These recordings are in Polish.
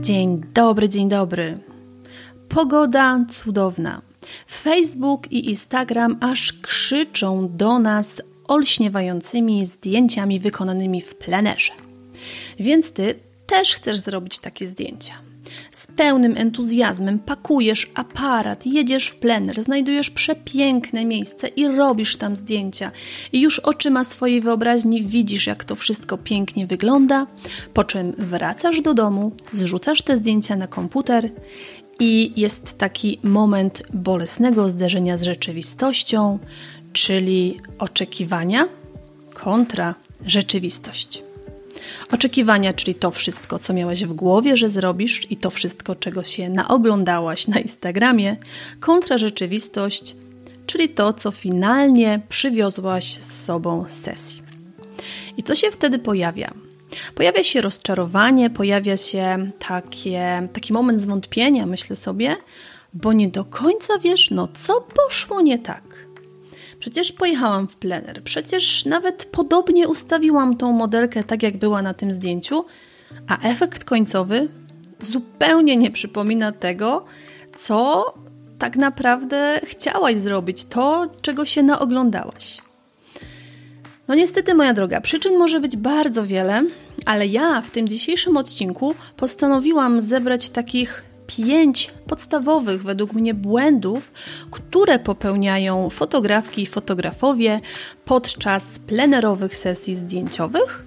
Dzień dobry, dzień dobry. Pogoda cudowna. Facebook i Instagram aż krzyczą do nas olśniewającymi zdjęciami wykonanymi w plenerze. Więc ty też chcesz zrobić takie zdjęcia. Pełnym entuzjazmem pakujesz aparat, jedziesz w plener, znajdujesz przepiękne miejsce i robisz tam zdjęcia. I już oczyma swojej wyobraźni widzisz, jak to wszystko pięknie wygląda, po czym wracasz do domu, zrzucasz te zdjęcia na komputer i jest taki moment bolesnego zderzenia z rzeczywistością, czyli oczekiwania kontra rzeczywistość. Oczekiwania, czyli to wszystko, co miałaś w głowie, że zrobisz i to wszystko, czego się naoglądałaś na Instagramie, kontra rzeczywistość, czyli to, co finalnie przywiozłaś z sobą z sesji. I co się wtedy pojawia? Pojawia się rozczarowanie, pojawia się takie, taki moment zwątpienia, myślę sobie, bo nie do końca wiesz, no co poszło nie tak. Przecież pojechałam w plener, przecież nawet podobnie ustawiłam tą modelkę tak, jak była na tym zdjęciu, a efekt końcowy zupełnie nie przypomina tego, co tak naprawdę chciałaś zrobić, to, czego się naoglądałaś. No niestety, moja droga, przyczyn może być bardzo wiele, ale ja w tym dzisiejszym odcinku postanowiłam zebrać takich pięć podstawowych według mnie błędów, które popełniają fotografki i fotografowie podczas plenerowych sesji zdjęciowych.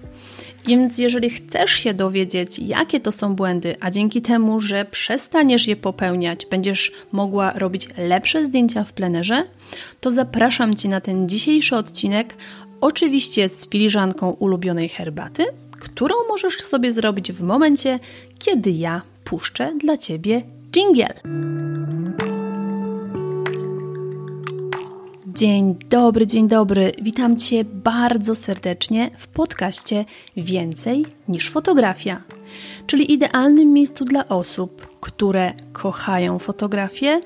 Więc jeżeli chcesz się dowiedzieć, jakie to są błędy, a dzięki temu, że przestaniesz je popełniać, będziesz mogła robić lepsze zdjęcia w plenerze, to zapraszam Cię na ten dzisiejszy odcinek, oczywiście z filiżanką ulubionej herbaty, którą możesz sobie zrobić w momencie, kiedy ja puszczę dla Ciebie jingle. Dzień dobry, dzień dobry. Witam Cię bardzo serdecznie w podcaście Więcej niż fotografia, czyli idealnym miejscu dla osób, które kochają fotografię,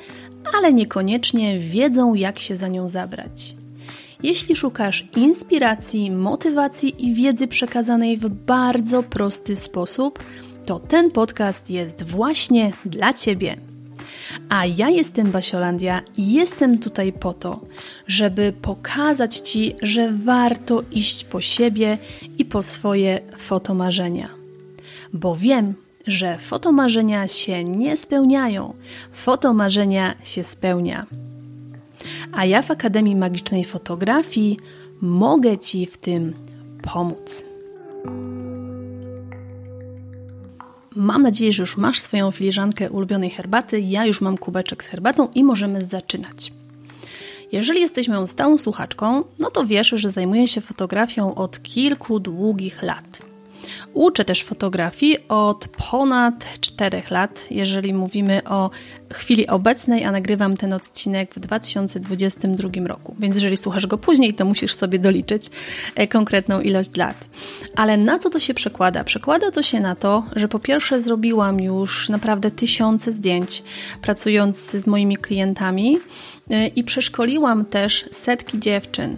ale niekoniecznie wiedzą, jak się za nią zabrać. Jeśli szukasz inspiracji, motywacji i wiedzy przekazanej w bardzo prosty sposób, to ten podcast jest właśnie dla Ciebie. A ja jestem Basiolandia i jestem tutaj po to, żeby pokazać Ci, że warto iść po siebie i po swoje fotomarzenia. Bo wiem, że fotomarzenia się nie spełniają, fotomarzenia się spełnia. A ja w Akademii Magicznej Fotografii mogę Ci w tym pomóc. Mam nadzieję, że już masz swoją filiżankę ulubionej herbaty. Ja już mam kubeczek z herbatą i możemy zaczynać. Jeżeli jesteś moją stałą słuchaczką, no to wiesz, że zajmuję się fotografią od kilku długich lat. Uczę też fotografii od ponad 4 lat, jeżeli mówimy o chwili obecnej, a nagrywam ten odcinek w 2022 roku. Więc jeżeli słuchasz go później, to musisz sobie doliczyć e, konkretną ilość lat. Ale na co to się przekłada? Przekłada to się na to, że po pierwsze zrobiłam już naprawdę tysiące zdjęć pracując z moimi klientami e, i przeszkoliłam też setki dziewczyn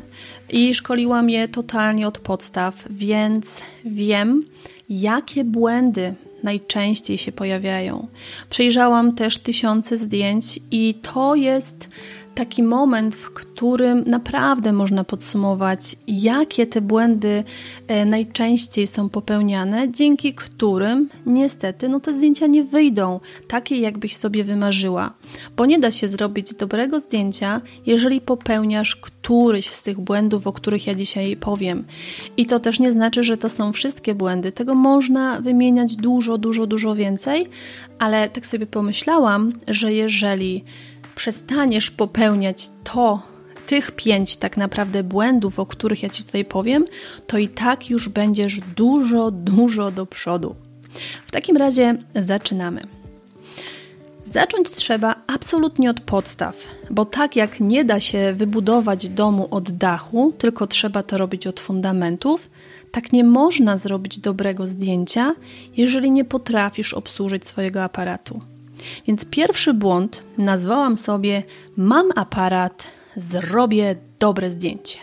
i szkoliłam je totalnie od podstaw, więc wiem, jakie błędy najczęściej się pojawiają. Przejrzałam też tysiące zdjęć i to jest taki moment, w którym naprawdę można podsumować, jakie te błędy e, najczęściej są popełniane, dzięki którym niestety no, te zdjęcia nie wyjdą takie, jakbyś sobie wymarzyła. Bo nie da się zrobić dobrego zdjęcia, jeżeli popełniasz któryś z tych błędów, o których ja dzisiaj powiem. I to też nie znaczy, że to są wszystkie błędy. Tego można wymieniać dużo, dużo, dużo więcej, ale tak sobie pomyślałam, że jeżeli przestaniesz popełniać to, tych pięć tak naprawdę błędów, o których ja Ci tutaj powiem, to i tak już będziesz dużo, dużo do przodu. W takim razie zaczynamy. Zacząć trzeba absolutnie od podstaw, bo tak jak nie da się wybudować domu od dachu, tylko trzeba to robić od fundamentów, tak nie można zrobić dobrego zdjęcia, jeżeli nie potrafisz obsłużyć swojego aparatu. Więc pierwszy błąd nazwałam sobie: Mam aparat, zrobię dobre zdjęcie.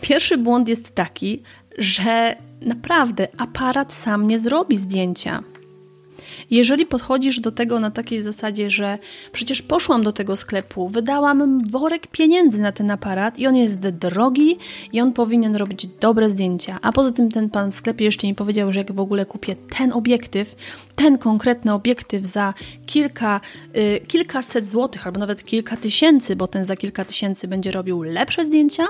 Pierwszy błąd jest taki, że naprawdę aparat sam nie zrobi zdjęcia. Jeżeli podchodzisz do tego na takiej zasadzie, że przecież poszłam do tego sklepu, wydałam worek pieniędzy na ten aparat i on jest drogi i on powinien robić dobre zdjęcia. A poza tym ten pan w sklepie jeszcze nie powiedział, że jak w ogóle kupię ten obiektyw, ten konkretny obiektyw za kilka, y, kilkaset złotych albo nawet kilka tysięcy, bo ten za kilka tysięcy będzie robił lepsze zdjęcia,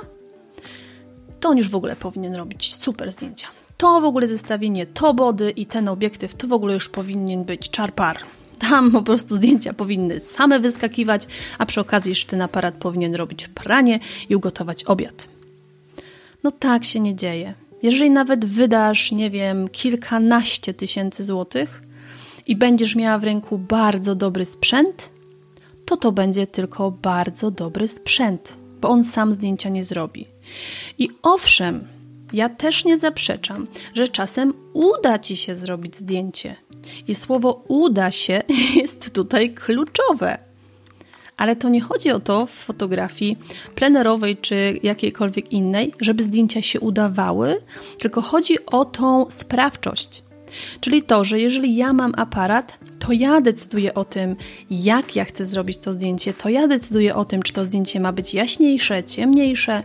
to on już w ogóle powinien robić super zdjęcia to w ogóle zestawienie, to body i ten obiektyw, to w ogóle już powinien być czarpar. Tam po prostu zdjęcia powinny same wyskakiwać, a przy okazji jeszcze ten aparat powinien robić pranie i ugotować obiad. No tak się nie dzieje. Jeżeli nawet wydasz, nie wiem, kilkanaście tysięcy złotych i będziesz miała w ręku bardzo dobry sprzęt, to to będzie tylko bardzo dobry sprzęt, bo on sam zdjęcia nie zrobi. I owszem, ja też nie zaprzeczam, że czasem uda ci się zrobić zdjęcie. I słowo uda się jest tutaj kluczowe. Ale to nie chodzi o to w fotografii plenerowej czy jakiejkolwiek innej, żeby zdjęcia się udawały, tylko chodzi o tą sprawczość. Czyli to, że jeżeli ja mam aparat, to ja decyduję o tym, jak ja chcę zrobić to zdjęcie, to ja decyduję o tym, czy to zdjęcie ma być jaśniejsze, ciemniejsze,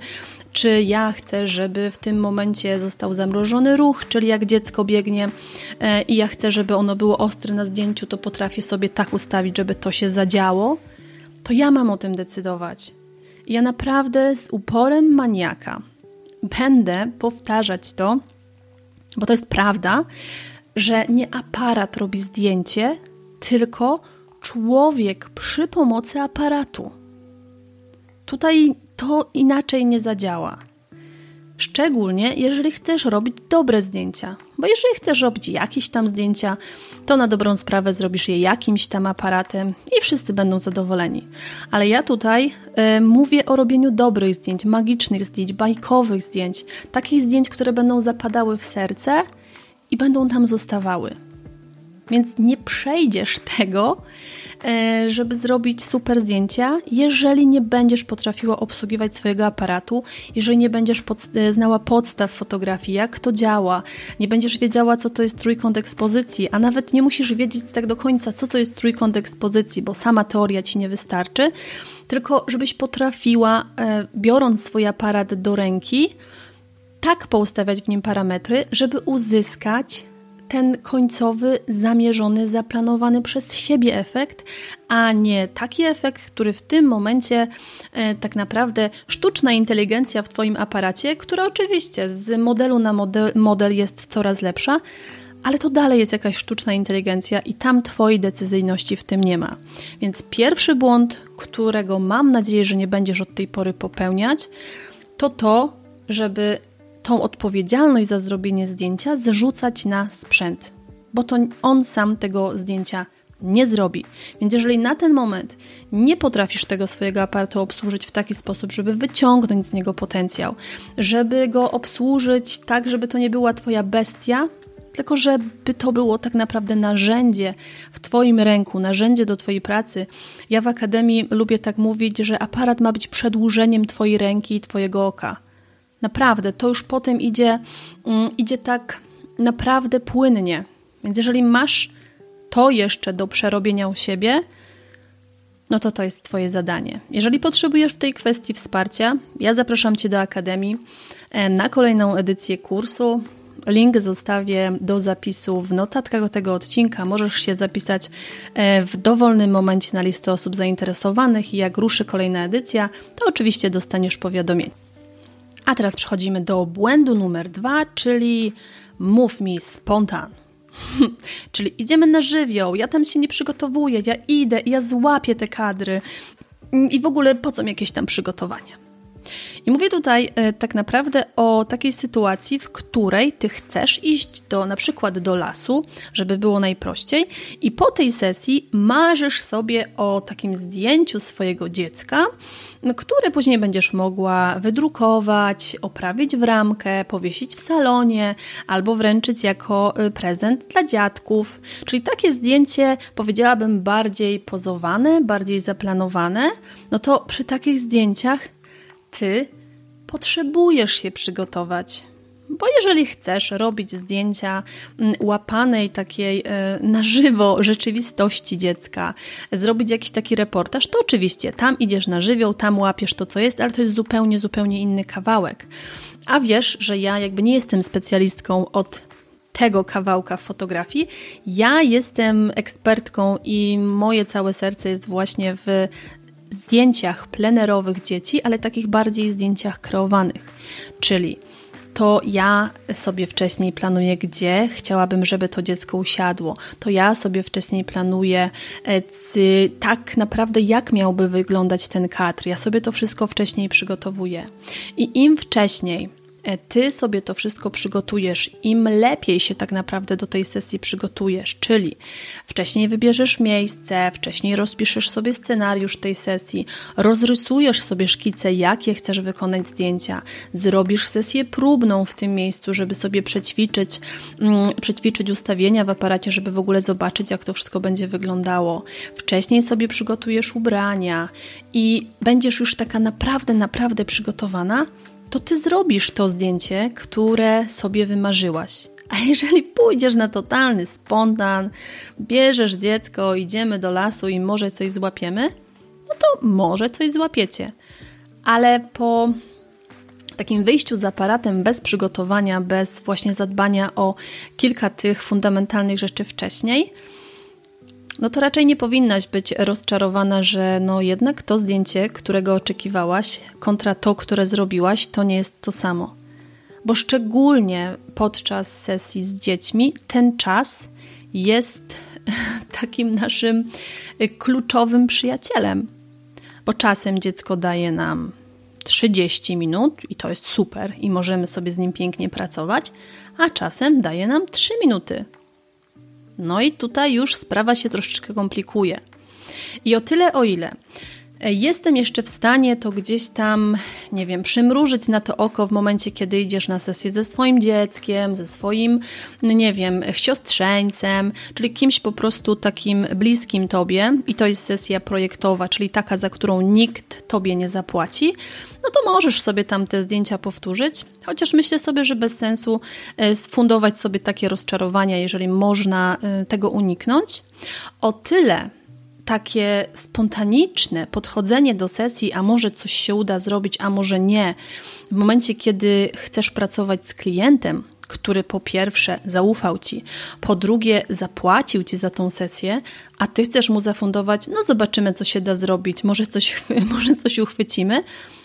czy ja chcę, żeby w tym momencie został zamrożony ruch, czyli jak dziecko biegnie e, i ja chcę, żeby ono było ostre na zdjęciu, to potrafię sobie tak ustawić, żeby to się zadziało, to ja mam o tym decydować. ja naprawdę z uporem maniaka będę powtarzać to, bo to jest prawda, że nie aparat robi zdjęcie, tylko człowiek przy pomocy aparatu. Tutaj to inaczej nie zadziała. Szczególnie jeżeli chcesz robić dobre zdjęcia. Bo jeżeli chcesz robić jakieś tam zdjęcia, to na dobrą sprawę zrobisz je jakimś tam aparatem i wszyscy będą zadowoleni. Ale ja tutaj y, mówię o robieniu dobrych zdjęć, magicznych zdjęć, bajkowych zdjęć, takich zdjęć, które będą zapadały w serce i będą tam zostawały. Więc nie przejdziesz tego, e, żeby zrobić super zdjęcia, jeżeli nie będziesz potrafiła obsługiwać swojego aparatu, jeżeli nie będziesz pod, e, znała podstaw fotografii, jak to działa, nie będziesz wiedziała, co to jest trójkąt ekspozycji, a nawet nie musisz wiedzieć tak do końca, co to jest trójkąt ekspozycji, bo sama teoria ci nie wystarczy, tylko żebyś potrafiła, e, biorąc swój aparat do ręki, tak poustawiać w nim parametry, żeby uzyskać ten końcowy, zamierzony, zaplanowany przez siebie efekt, a nie taki efekt, który w tym momencie e, tak naprawdę sztuczna inteligencja w Twoim aparacie, która oczywiście z modelu na model, model jest coraz lepsza, ale to dalej jest jakaś sztuczna inteligencja i tam Twojej decyzyjności w tym nie ma. Więc pierwszy błąd, którego mam nadzieję, że nie będziesz od tej pory popełniać, to to, żeby tą odpowiedzialność za zrobienie zdjęcia zrzucać na sprzęt, bo to on sam tego zdjęcia nie zrobi. Więc jeżeli na ten moment nie potrafisz tego swojego aparatu obsłużyć w taki sposób, żeby wyciągnąć z niego potencjał, żeby go obsłużyć tak, żeby to nie była Twoja bestia, tylko żeby to było tak naprawdę narzędzie w Twoim ręku, narzędzie do Twojej pracy. Ja w akademii lubię tak mówić, że aparat ma być przedłużeniem Twojej ręki i Twojego oka. Naprawdę, to już potem idzie, um, idzie tak naprawdę płynnie. Więc jeżeli masz to jeszcze do przerobienia u siebie, no to to jest Twoje zadanie. Jeżeli potrzebujesz w tej kwestii wsparcia, ja zapraszam Cię do Akademii e, na kolejną edycję kursu. Link zostawię do zapisu w notatkach tego odcinka. Możesz się zapisać e, w dowolnym momencie na listę osób zainteresowanych i jak ruszy kolejna edycja, to oczywiście dostaniesz powiadomienie. A teraz przechodzimy do błędu numer dwa, czyli mów mi spontan. czyli idziemy na żywioł, ja tam się nie przygotowuję, ja idę ja złapię te kadry. I w ogóle po co mi jakieś tam przygotowania? I mówię tutaj e, tak naprawdę o takiej sytuacji, w której ty chcesz iść do na przykład do lasu, żeby było najprościej, i po tej sesji marzysz sobie o takim zdjęciu swojego dziecka, które później będziesz mogła wydrukować, oprawić w ramkę, powiesić w salonie albo wręczyć jako y, prezent dla dziadków. Czyli takie zdjęcie, powiedziałabym, bardziej pozowane, bardziej zaplanowane. No to przy takich zdjęciach ty potrzebujesz się przygotować. Bo jeżeli chcesz robić zdjęcia mm, łapanej takiej e, na żywo rzeczywistości dziecka, zrobić jakiś taki reportaż, to oczywiście tam idziesz na żywioł, tam łapiesz to, co jest, ale to jest zupełnie, zupełnie inny kawałek. A wiesz, że ja jakby nie jestem specjalistką od tego kawałka fotografii. Ja jestem ekspertką i moje całe serce jest właśnie w zdjęciach plenerowych dzieci, ale takich bardziej zdjęciach kreowanych. Czyli to ja sobie wcześniej planuję, gdzie chciałabym, żeby to dziecko usiadło. To ja sobie wcześniej planuję e, tak naprawdę, jak miałby wyglądać ten kadr. Ja sobie to wszystko wcześniej przygotowuję. I im wcześniej ty sobie to wszystko przygotujesz, im lepiej się tak naprawdę do tej sesji przygotujesz, czyli wcześniej wybierzesz miejsce, wcześniej rozpiszesz sobie scenariusz tej sesji, rozrysujesz sobie szkice, jakie chcesz wykonać zdjęcia, zrobisz sesję próbną w tym miejscu, żeby sobie przećwiczyć, mm, przećwiczyć ustawienia w aparacie, żeby w ogóle zobaczyć, jak to wszystko będzie wyglądało. Wcześniej sobie przygotujesz ubrania i będziesz już taka naprawdę, naprawdę przygotowana to ty zrobisz to zdjęcie, które sobie wymarzyłaś. A jeżeli pójdziesz na totalny spontan, bierzesz dziecko, idziemy do lasu i może coś złapiemy, no to może coś złapiecie. Ale po takim wyjściu z aparatem bez przygotowania, bez właśnie zadbania o kilka tych fundamentalnych rzeczy wcześniej, no to raczej nie powinnaś być rozczarowana, że no jednak to zdjęcie, którego oczekiwałaś, kontra to, które zrobiłaś, to nie jest to samo. Bo szczególnie podczas sesji z dziećmi ten czas jest takim naszym kluczowym przyjacielem. Bo czasem dziecko daje nam 30 minut i to jest super i możemy sobie z nim pięknie pracować, a czasem daje nam 3 minuty no i tutaj już sprawa się troszeczkę komplikuje. I o tyle, o ile jestem jeszcze w stanie to gdzieś tam, nie wiem, przymrużyć na to oko w momencie, kiedy idziesz na sesję ze swoim dzieckiem, ze swoim, nie wiem, siostrzeńcem, czyli kimś po prostu takim bliskim tobie, i to jest sesja projektowa, czyli taka, za którą nikt tobie nie zapłaci, no to możesz sobie tam te zdjęcia powtórzyć, chociaż myślę sobie, że bez sensu e, sfundować sobie takie rozczarowania, jeżeli można e, tego uniknąć. O tyle takie spontaniczne podchodzenie do sesji, a może coś się uda zrobić, a może nie, w momencie, kiedy chcesz pracować z klientem, który po pierwsze zaufał ci, po drugie zapłacił ci za tą sesję, a ty chcesz mu zafundować, no zobaczymy, co się da zrobić, może coś, może coś uchwycimy,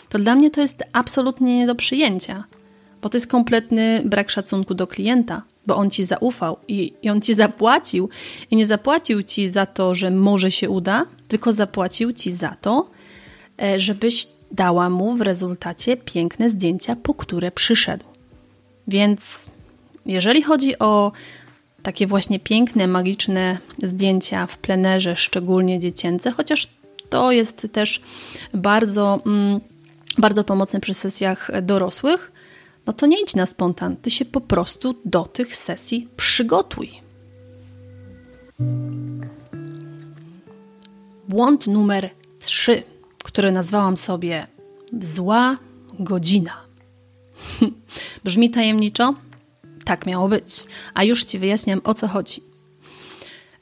to dla mnie to jest absolutnie nie do przyjęcia, bo to jest kompletny brak szacunku do klienta, bo on ci zaufał i, i on ci zapłacił. I nie zapłacił ci za to, że może się uda, tylko zapłacił ci za to, e, żebyś dała mu w rezultacie piękne zdjęcia, po które przyszedł. Więc jeżeli chodzi o takie właśnie piękne, magiczne zdjęcia w plenerze, szczególnie dziecięce, chociaż to jest też bardzo. Mm, bardzo pomocne przy sesjach dorosłych, no to nie idź na spontan, ty się po prostu do tych sesji przygotuj. Błąd numer 3, który nazwałam sobie zła godzina. Brzmi tajemniczo? Tak miało być, a już Ci wyjaśniam o co chodzi.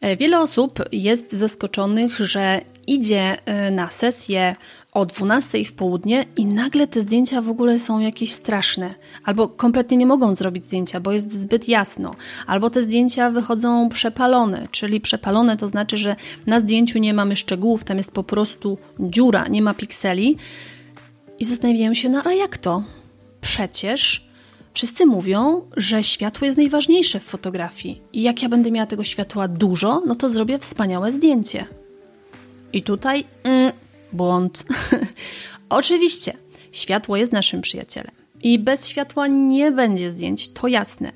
E, wiele osób jest zaskoczonych, że idzie e, na sesję o 12 w południe i nagle te zdjęcia w ogóle są jakieś straszne, albo kompletnie nie mogą zrobić zdjęcia, bo jest zbyt jasno, albo te zdjęcia wychodzą przepalone, czyli przepalone to znaczy, że na zdjęciu nie mamy szczegółów, tam jest po prostu dziura, nie ma pikseli. I zastanawiają się, no ale jak to? Przecież wszyscy mówią, że światło jest najważniejsze w fotografii i jak ja będę miała tego światła dużo, no to zrobię wspaniałe zdjęcie. I tutaj mm, błąd. Oczywiście, światło jest naszym przyjacielem. I bez światła nie będzie zdjęć, to jasne,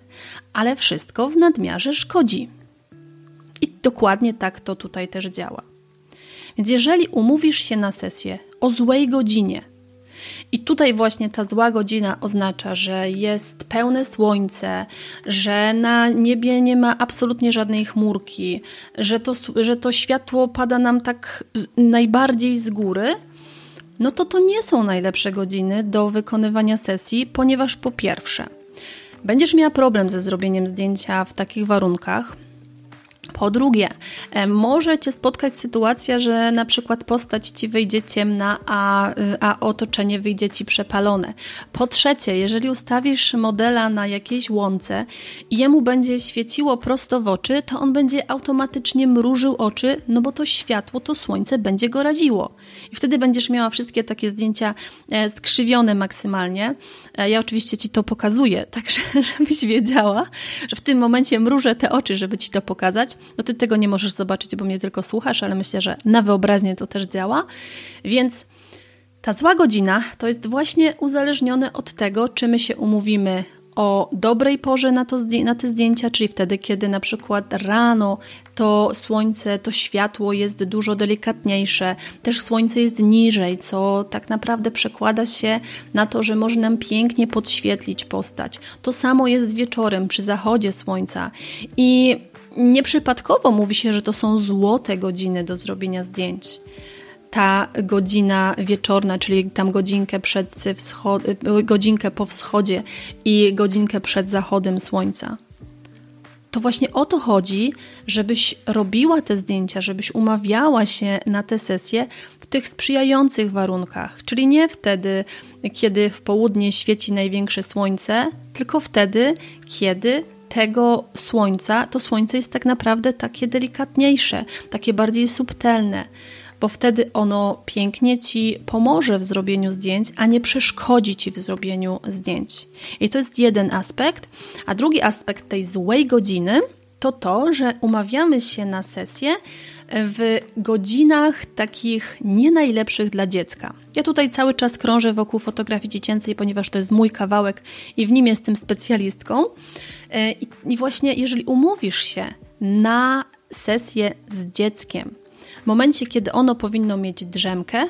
ale wszystko w nadmiarze szkodzi. I dokładnie tak to tutaj też działa. Więc jeżeli umówisz się na sesję o złej godzinie, i tutaj właśnie ta zła godzina oznacza, że jest pełne słońce, że na niebie nie ma absolutnie żadnej chmurki, że to, że to światło pada nam tak najbardziej z góry, no to to nie są najlepsze godziny do wykonywania sesji, ponieważ po pierwsze, będziesz miała problem ze zrobieniem zdjęcia w takich warunkach, po drugie, e, może Cię spotkać sytuacja, że na przykład postać Ci wyjdzie ciemna, a, a otoczenie wyjdzie Ci przepalone. Po trzecie, jeżeli ustawisz modela na jakiejś łące i jemu będzie świeciło prosto w oczy, to on będzie automatycznie mrużył oczy, no bo to światło, to słońce będzie go raziło. I wtedy będziesz miała wszystkie takie zdjęcia e, skrzywione maksymalnie. E, ja oczywiście Ci to pokazuję, tak żebyś wiedziała, że w tym momencie mrużę te oczy, żeby Ci to pokazać. No Ty tego nie możesz zobaczyć, bo mnie tylko słuchasz, ale myślę, że na wyobraźnię to też działa. Więc ta zła godzina to jest właśnie uzależnione od tego, czy my się umówimy o dobrej porze na, to, na te zdjęcia, czyli wtedy, kiedy na przykład rano to słońce, to światło jest dużo delikatniejsze, też słońce jest niżej, co tak naprawdę przekłada się na to, że może nam pięknie podświetlić postać. To samo jest wieczorem przy zachodzie słońca i nieprzypadkowo mówi się, że to są złote godziny do zrobienia zdjęć ta godzina wieczorna, czyli tam godzinkę, przed wschod- godzinkę po wschodzie i godzinkę przed zachodem słońca. To właśnie o to chodzi, żebyś robiła te zdjęcia, żebyś umawiała się na te sesje w tych sprzyjających warunkach, czyli nie wtedy, kiedy w południe świeci największe słońce, tylko wtedy, kiedy tego słońca, to słońce jest tak naprawdę takie delikatniejsze, takie bardziej subtelne bo wtedy ono pięknie Ci pomoże w zrobieniu zdjęć, a nie przeszkodzi Ci w zrobieniu zdjęć. I to jest jeden aspekt. A drugi aspekt tej złej godziny to to, że umawiamy się na sesję w godzinach takich nie najlepszych dla dziecka. Ja tutaj cały czas krążę wokół fotografii dziecięcej, ponieważ to jest mój kawałek i w nim jestem specjalistką. E, I właśnie jeżeli umówisz się na sesję z dzieckiem, w momencie, kiedy ono powinno mieć drzemkę,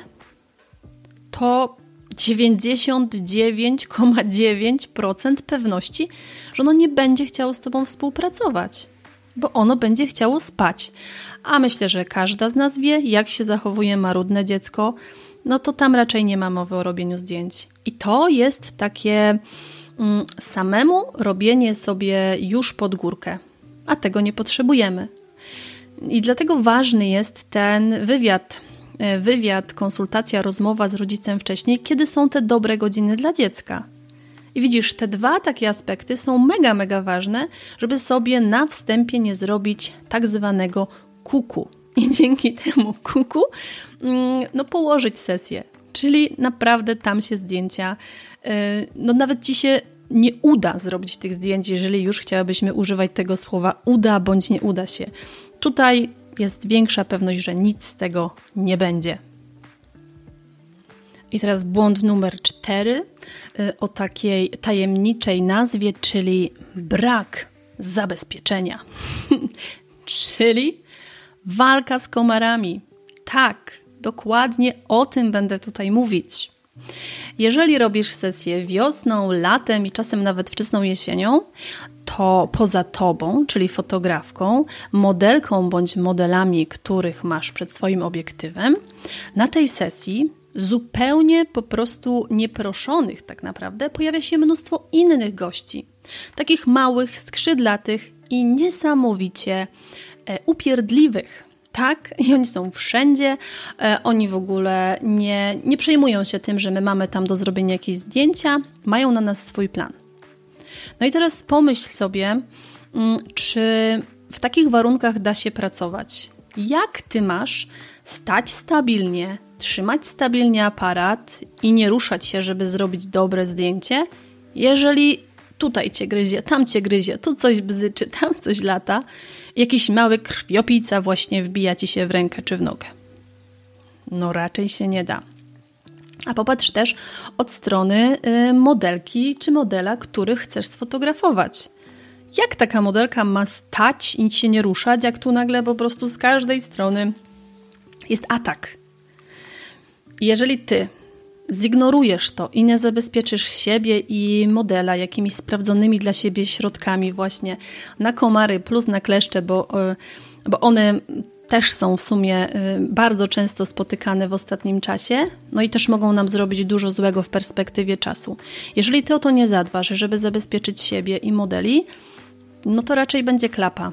to 99,9% pewności, że ono nie będzie chciało z Tobą współpracować, bo ono będzie chciało spać. A myślę, że każda z nas wie, jak się zachowuje marudne dziecko, no to tam raczej nie ma mowy o robieniu zdjęć. I to jest takie mm, samemu robienie sobie już pod górkę, a tego nie potrzebujemy. I dlatego ważny jest ten wywiad, e, wywiad, konsultacja, rozmowa z rodzicem wcześniej, kiedy są te dobre godziny dla dziecka. I widzisz, te dwa takie aspekty są mega, mega ważne, żeby sobie na wstępie nie zrobić tak zwanego kuku. I dzięki temu kuku mm, no, położyć sesję. Czyli naprawdę tam się zdjęcia, e, no nawet ci się nie uda zrobić tych zdjęć, jeżeli już chciałabyśmy używać tego słowa uda bądź nie uda się. Tutaj jest większa pewność, że nic z tego nie będzie. I teraz błąd numer cztery y, o takiej tajemniczej nazwie, czyli brak zabezpieczenia. czyli walka z komarami. Tak, dokładnie o tym będę tutaj mówić. Jeżeli robisz sesję wiosną, latem i czasem nawet wczesną jesienią, to poza tobą, czyli fotografką, modelką bądź modelami, których masz przed swoim obiektywem, na tej sesji zupełnie po prostu nieproszonych tak naprawdę pojawia się mnóstwo innych gości. Takich małych, skrzydlatych i niesamowicie e, upierdliwych. Tak, i oni są wszędzie. E, oni w ogóle nie, nie przejmują się tym, że my mamy tam do zrobienia jakieś zdjęcia, mają na nas swój plan. No i teraz pomyśl sobie, mm, czy w takich warunkach da się pracować. Jak ty masz stać stabilnie, trzymać stabilnie aparat i nie ruszać się, żeby zrobić dobre zdjęcie, jeżeli tutaj cię gryzie, tam cię gryzie, tu coś bzyczy, tam coś lata, jakiś mały krwiopica właśnie wbija ci się w rękę czy w nogę. No raczej się nie da. A popatrz też od strony y, modelki czy modela, których chcesz sfotografować. Jak taka modelka ma stać i się nie ruszać, jak tu nagle po prostu z każdej strony jest atak? Jeżeli ty zignorujesz to i nie zabezpieczysz siebie i modela jakimiś sprawdzonymi dla siebie środkami właśnie na komary plus na kleszcze, bo, y, bo one też są w sumie y, bardzo często spotykane w ostatnim czasie, no i też mogą nam zrobić dużo złego w perspektywie czasu. Jeżeli ty o to nie zadbasz, żeby zabezpieczyć siebie i modeli, no to raczej będzie klapa.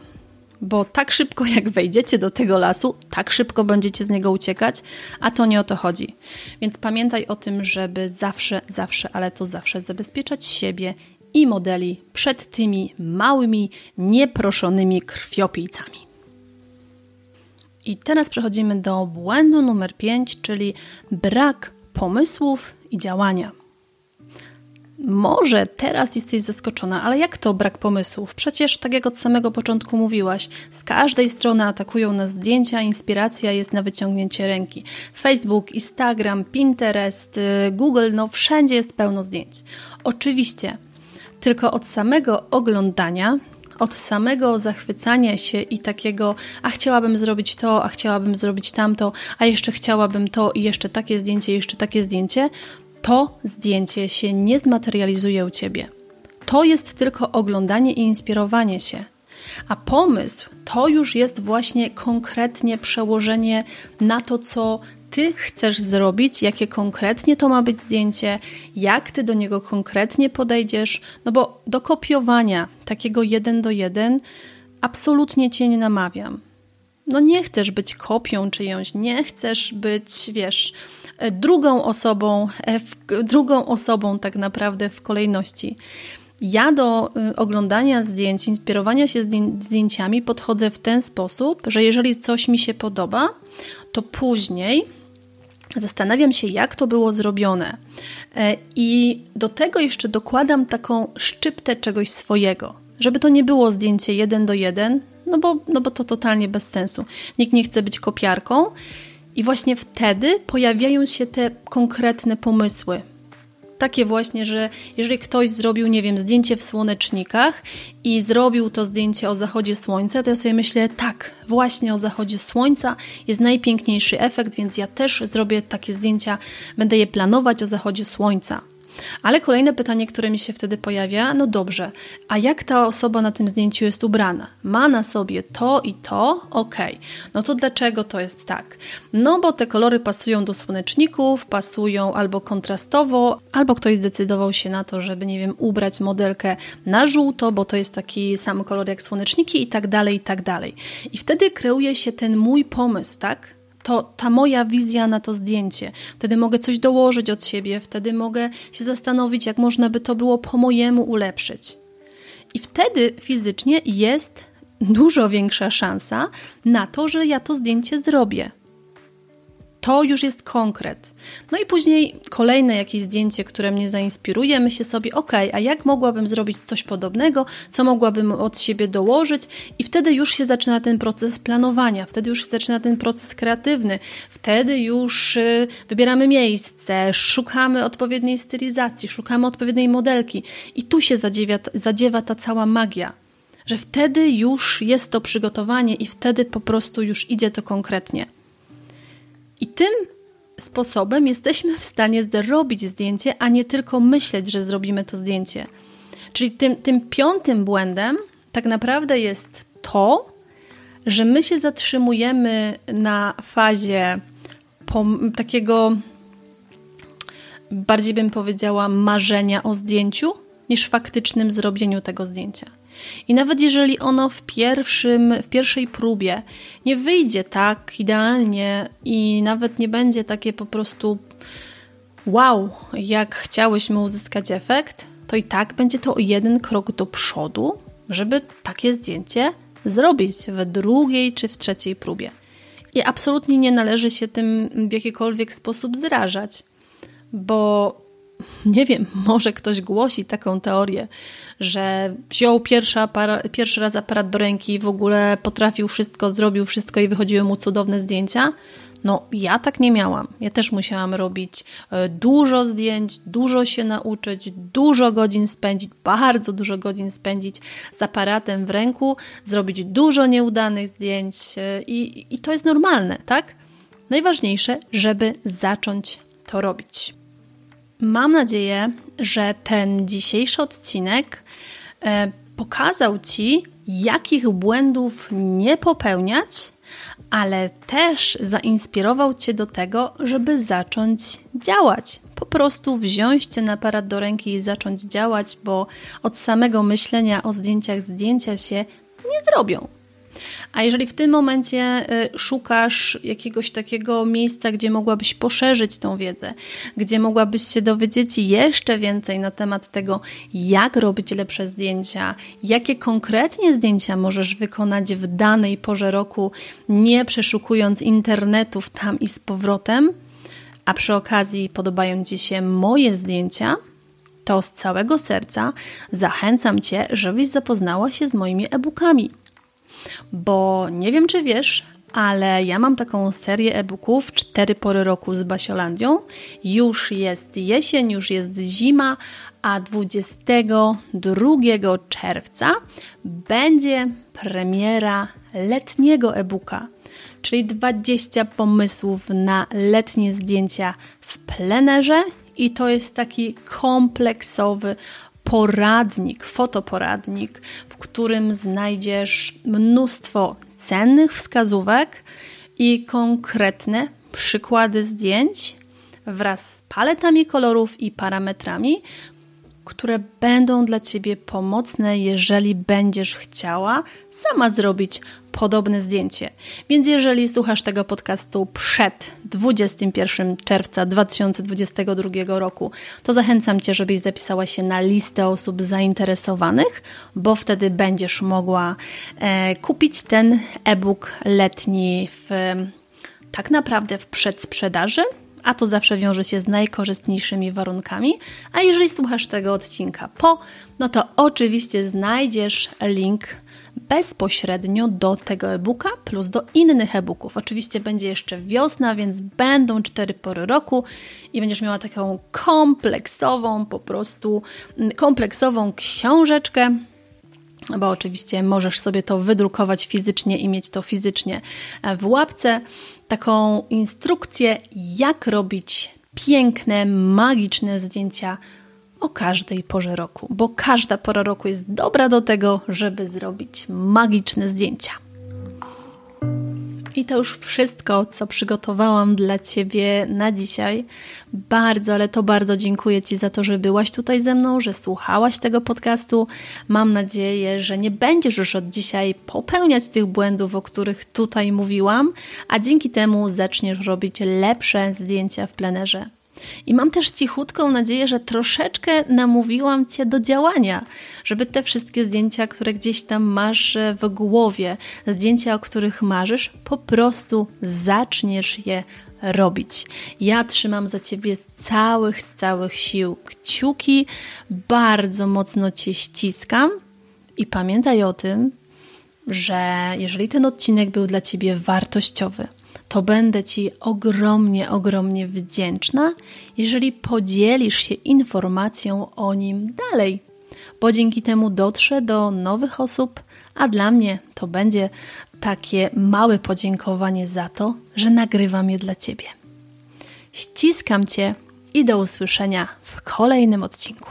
Bo tak szybko jak wejdziecie do tego lasu, tak szybko będziecie z niego uciekać, a to nie o to chodzi. Więc pamiętaj o tym, żeby zawsze, zawsze, ale to zawsze zabezpieczać siebie i modeli przed tymi małymi, nieproszonymi krwiopijcami. I teraz przechodzimy do błędu numer 5, czyli brak pomysłów i działania. Może teraz jesteś zaskoczona, ale jak to brak pomysłów? Przecież, tak jak od samego początku mówiłaś, z każdej strony atakują nas zdjęcia, inspiracja jest na wyciągnięcie ręki. Facebook, Instagram, Pinterest, y, Google, no wszędzie jest pełno zdjęć. Oczywiście, tylko od samego oglądania od samego zachwycania się i takiego, a chciałabym zrobić to, a chciałabym zrobić tamto, a jeszcze chciałabym to i jeszcze takie zdjęcie, jeszcze takie zdjęcie, to zdjęcie się nie zmaterializuje u ciebie. To jest tylko oglądanie i inspirowanie się. A pomysł to już jest właśnie konkretnie przełożenie na to, co ty chcesz zrobić, jakie konkretnie to ma być zdjęcie, jak ty do niego konkretnie podejdziesz, no bo do kopiowania takiego jeden do jeden absolutnie cię nie namawiam. No nie chcesz być kopią czyjąś, nie chcesz być, wiesz, drugą osobą, e, drugą osobą tak naprawdę w kolejności. Ja do y, oglądania zdjęć, inspirowania się zdjęciami podchodzę w ten sposób, że jeżeli coś mi się podoba, to później Zastanawiam się, jak to było zrobione. E, I do tego jeszcze dokładam taką szczyptę czegoś swojego, żeby to nie było zdjęcie jeden do jeden, no bo, no bo to totalnie bez sensu. Nikt nie chce być kopiarką. I właśnie wtedy pojawiają się te konkretne pomysły, takie właśnie, że jeżeli ktoś zrobił, nie wiem, zdjęcie w słonecznikach i zrobił to zdjęcie o zachodzie słońca, to ja sobie myślę, tak, właśnie o zachodzie słońca jest najpiękniejszy efekt, więc ja też zrobię takie zdjęcia, będę je planować o zachodzie słońca. Ale kolejne pytanie, które mi się wtedy pojawia, no dobrze, a jak ta osoba na tym zdjęciu jest ubrana? Ma na sobie to i to? Okej. Okay. No to dlaczego to jest tak? No bo te kolory pasują do słoneczników, pasują albo kontrastowo, albo ktoś zdecydował się na to, żeby, nie wiem, ubrać modelkę na żółto, bo to jest taki sam kolor jak słoneczniki i tak dalej, i tak dalej. I wtedy kreuje się ten mój pomysł, tak? To ta moja wizja na to zdjęcie. Wtedy mogę coś dołożyć od siebie, wtedy mogę się zastanowić, jak można by to było po mojemu ulepszyć. I wtedy fizycznie jest dużo większa szansa na to, że ja to zdjęcie zrobię. To już jest konkret. No i później kolejne jakieś zdjęcie, które mnie zainspiruje, myślę sobie, ok, a jak mogłabym zrobić coś podobnego, co mogłabym od siebie dołożyć, i wtedy już się zaczyna ten proces planowania, wtedy już się zaczyna ten proces kreatywny, wtedy już y, wybieramy miejsce, szukamy odpowiedniej stylizacji, szukamy odpowiedniej modelki, i tu się zadziewa, zadziewa ta cała magia że wtedy już jest to przygotowanie i wtedy po prostu już idzie to konkretnie. I tym sposobem jesteśmy w stanie zrobić zdjęcie, a nie tylko myśleć, że zrobimy to zdjęcie. Czyli tym, tym piątym błędem tak naprawdę jest to, że my się zatrzymujemy na fazie takiego, bardziej bym powiedziała, marzenia o zdjęciu, niż faktycznym zrobieniu tego zdjęcia. I nawet jeżeli ono w, pierwszym, w pierwszej próbie nie wyjdzie tak idealnie i nawet nie będzie takie po prostu wow, jak chciałyśmy uzyskać efekt, to i tak będzie to jeden krok do przodu, żeby takie zdjęcie zrobić w drugiej czy w trzeciej próbie. I absolutnie nie należy się tym w jakikolwiek sposób zrażać, bo nie wiem, może ktoś głosi taką teorię, że wziął pierwszy, aparat, pierwszy raz aparat do ręki w ogóle potrafił wszystko, zrobił wszystko i wychodziły mu cudowne zdjęcia. No, ja tak nie miałam. Ja też musiałam robić e, dużo zdjęć, dużo się nauczyć, dużo godzin spędzić, bardzo dużo godzin spędzić z aparatem w ręku, zrobić dużo nieudanych zdjęć e, i, i to jest normalne, tak? Najważniejsze, żeby zacząć to robić. Mam nadzieję, że ten dzisiejszy odcinek e, pokazał Ci, jakich błędów nie popełniać, ale też zainspirował Cię do tego, żeby zacząć działać. Po prostu wziąć ten aparat do ręki i zacząć działać, bo od samego myślenia o zdjęciach zdjęcia się nie zrobią. A jeżeli w tym momencie y, szukasz jakiegoś takiego miejsca, gdzie mogłabyś poszerzyć tą wiedzę, gdzie mogłabyś się dowiedzieć jeszcze więcej na temat tego, jak robić lepsze zdjęcia, jakie konkretnie zdjęcia możesz wykonać w danej porze roku, nie przeszukując internetów tam i z powrotem, a przy okazji podobają Ci się moje zdjęcia, to z całego serca zachęcam Cię, żebyś zapoznała się z moimi e-bookami bo nie wiem, czy wiesz, ale ja mam taką serię e-booków Cztery pory roku z Basiolandią. Już jest jesień, już jest zima, a 22 czerwca będzie premiera letniego e-booka, czyli 20 pomysłów na letnie zdjęcia w plenerze i to jest taki kompleksowy poradnik, fotoporadnik, w którym znajdziesz mnóstwo cennych wskazówek i konkretne przykłady zdjęć wraz z paletami kolorów i parametrami, które będą dla Ciebie pomocne, jeżeli będziesz chciała sama zrobić podobne zdjęcie. Więc jeżeli słuchasz tego podcastu przed 21 czerwca 2022 roku, to zachęcam Cię, żebyś zapisała się na listę osób zainteresowanych, bo wtedy będziesz mogła e, kupić ten e-book letni w tak naprawdę w przedsprzedaży a to zawsze wiąże się z najkorzystniejszymi warunkami. A jeżeli słuchasz tego odcinka po, no to oczywiście znajdziesz link bezpośrednio do tego e-booka plus do innych e-booków. Oczywiście będzie jeszcze wiosna, więc będą cztery pory roku i będziesz miała taką kompleksową, po prostu mm, kompleksową książeczkę, bo oczywiście możesz sobie to wydrukować fizycznie i mieć to fizycznie w łapce taką instrukcję, jak robić piękne, magiczne zdjęcia o każdej porze roku, bo każda pora roku jest dobra do tego, żeby zrobić magiczne zdjęcia. I to już wszystko, co przygotowałam dla Ciebie na dzisiaj. Bardzo, ale to bardzo dziękuję Ci za to, że byłaś tutaj ze mną, że słuchałaś tego podcastu. Mam nadzieję, że nie będziesz już od dzisiaj popełniać tych błędów, o których tutaj mówiłam, a dzięki temu zaczniesz robić lepsze zdjęcia w plenerze. I mam też cichutką nadzieję, że troszeczkę namówiłam Cię do działania, żeby te wszystkie zdjęcia, które gdzieś tam masz w głowie, zdjęcia, o których marzysz, po prostu zaczniesz je robić. Ja trzymam za Ciebie z całych, z całych sił kciuki, bardzo mocno Cię ściskam i pamiętaj o tym, że jeżeli ten odcinek był dla Ciebie wartościowy, to będę Ci ogromnie, ogromnie wdzięczna, jeżeli podzielisz się informacją o nim dalej, bo dzięki temu dotrze do nowych osób, a dla mnie to będzie takie małe podziękowanie za to, że nagrywam je dla Ciebie. Ściskam Cię i do usłyszenia w kolejnym odcinku.